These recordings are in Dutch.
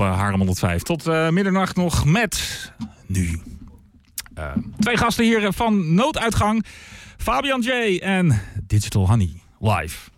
uh, Haarlem 105. Tot uh, middernacht nog met nu uh, twee gasten hier van Nooduitgang. Fabian J. en Digital Honey live.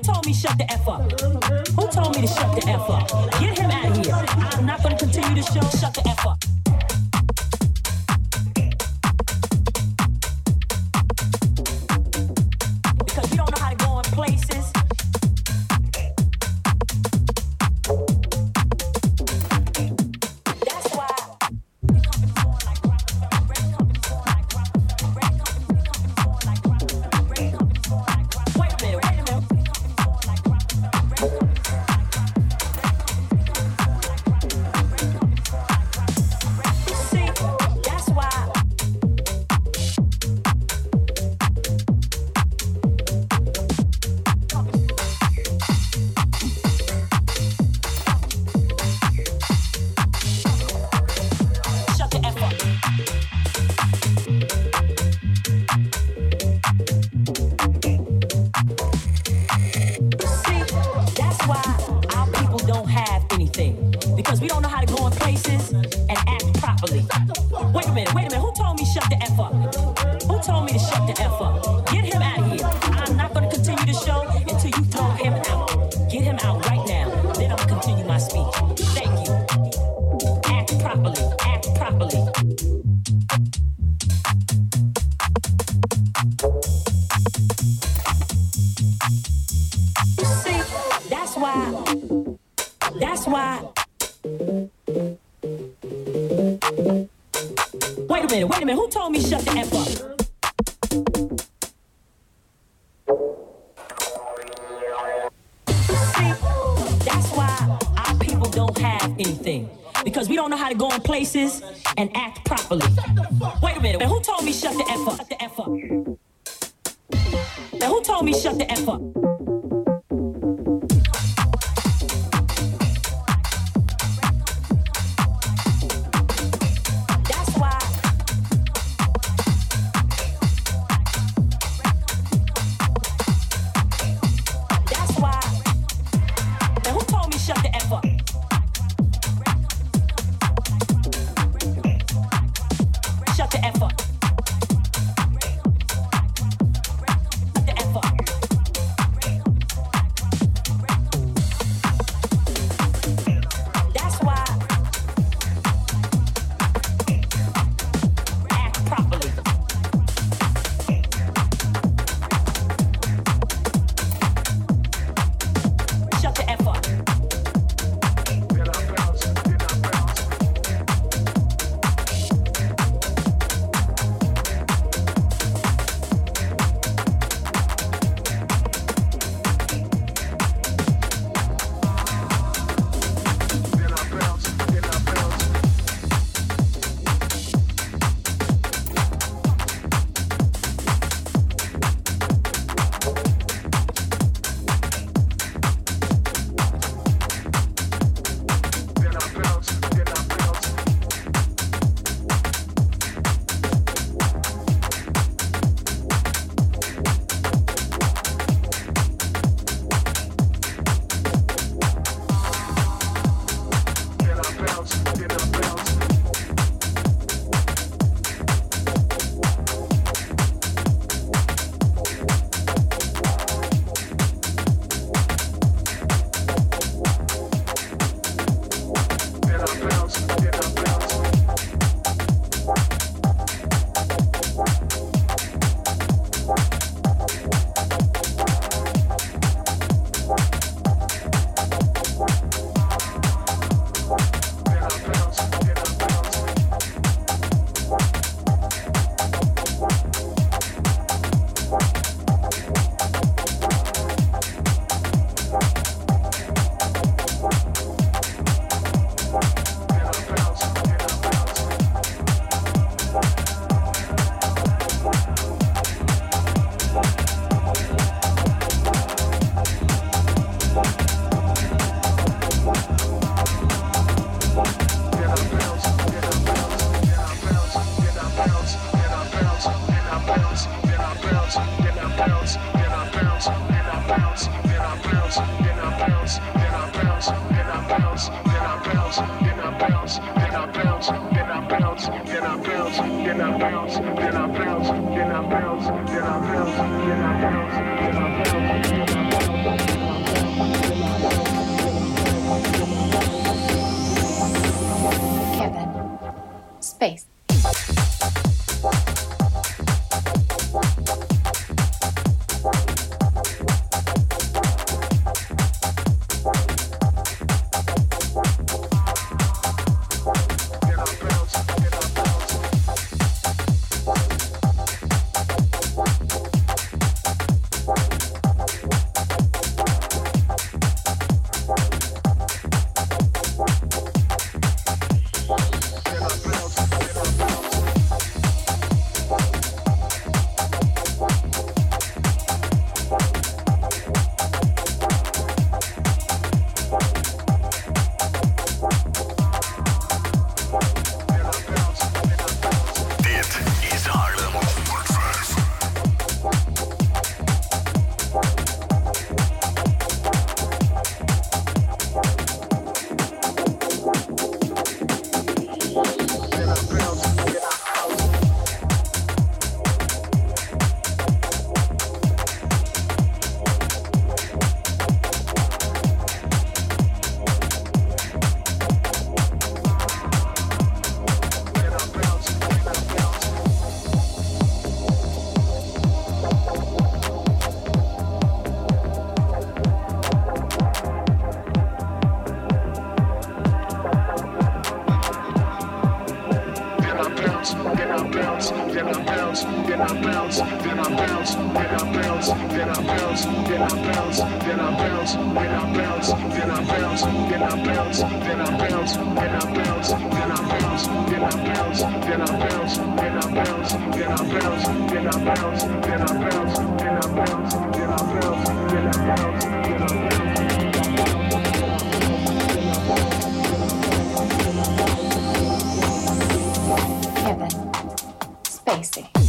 Who told me shut the F up? Who told me to shut the F up? Get him out of here. I'm not going to continue this show. Shut the F up. have anything because we don't know how to go in places and act properly. Wait a minute, and who told me shut the F up? Shut the F up. Now who told me shut the F up? Facing.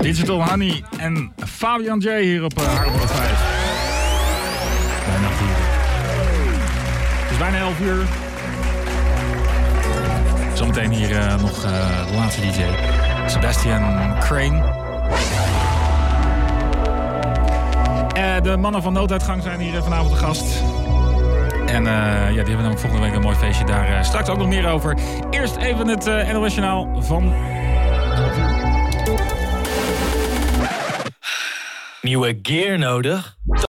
Digital Honey en Fabian J hier op eh, uh, 5. Bijna 4. Het is bijna 11 uur. Zometeen hier eh, nog uh, de laatste DJ. Sebastian Crane. De mannen van Nooduitgang zijn hier vanavond de gast. En ja, die hebben namelijk volgende week een mooi feestje daar. Straks ook nog meer over. Eerst even het uh, NOS van Nieuwe gear nodig?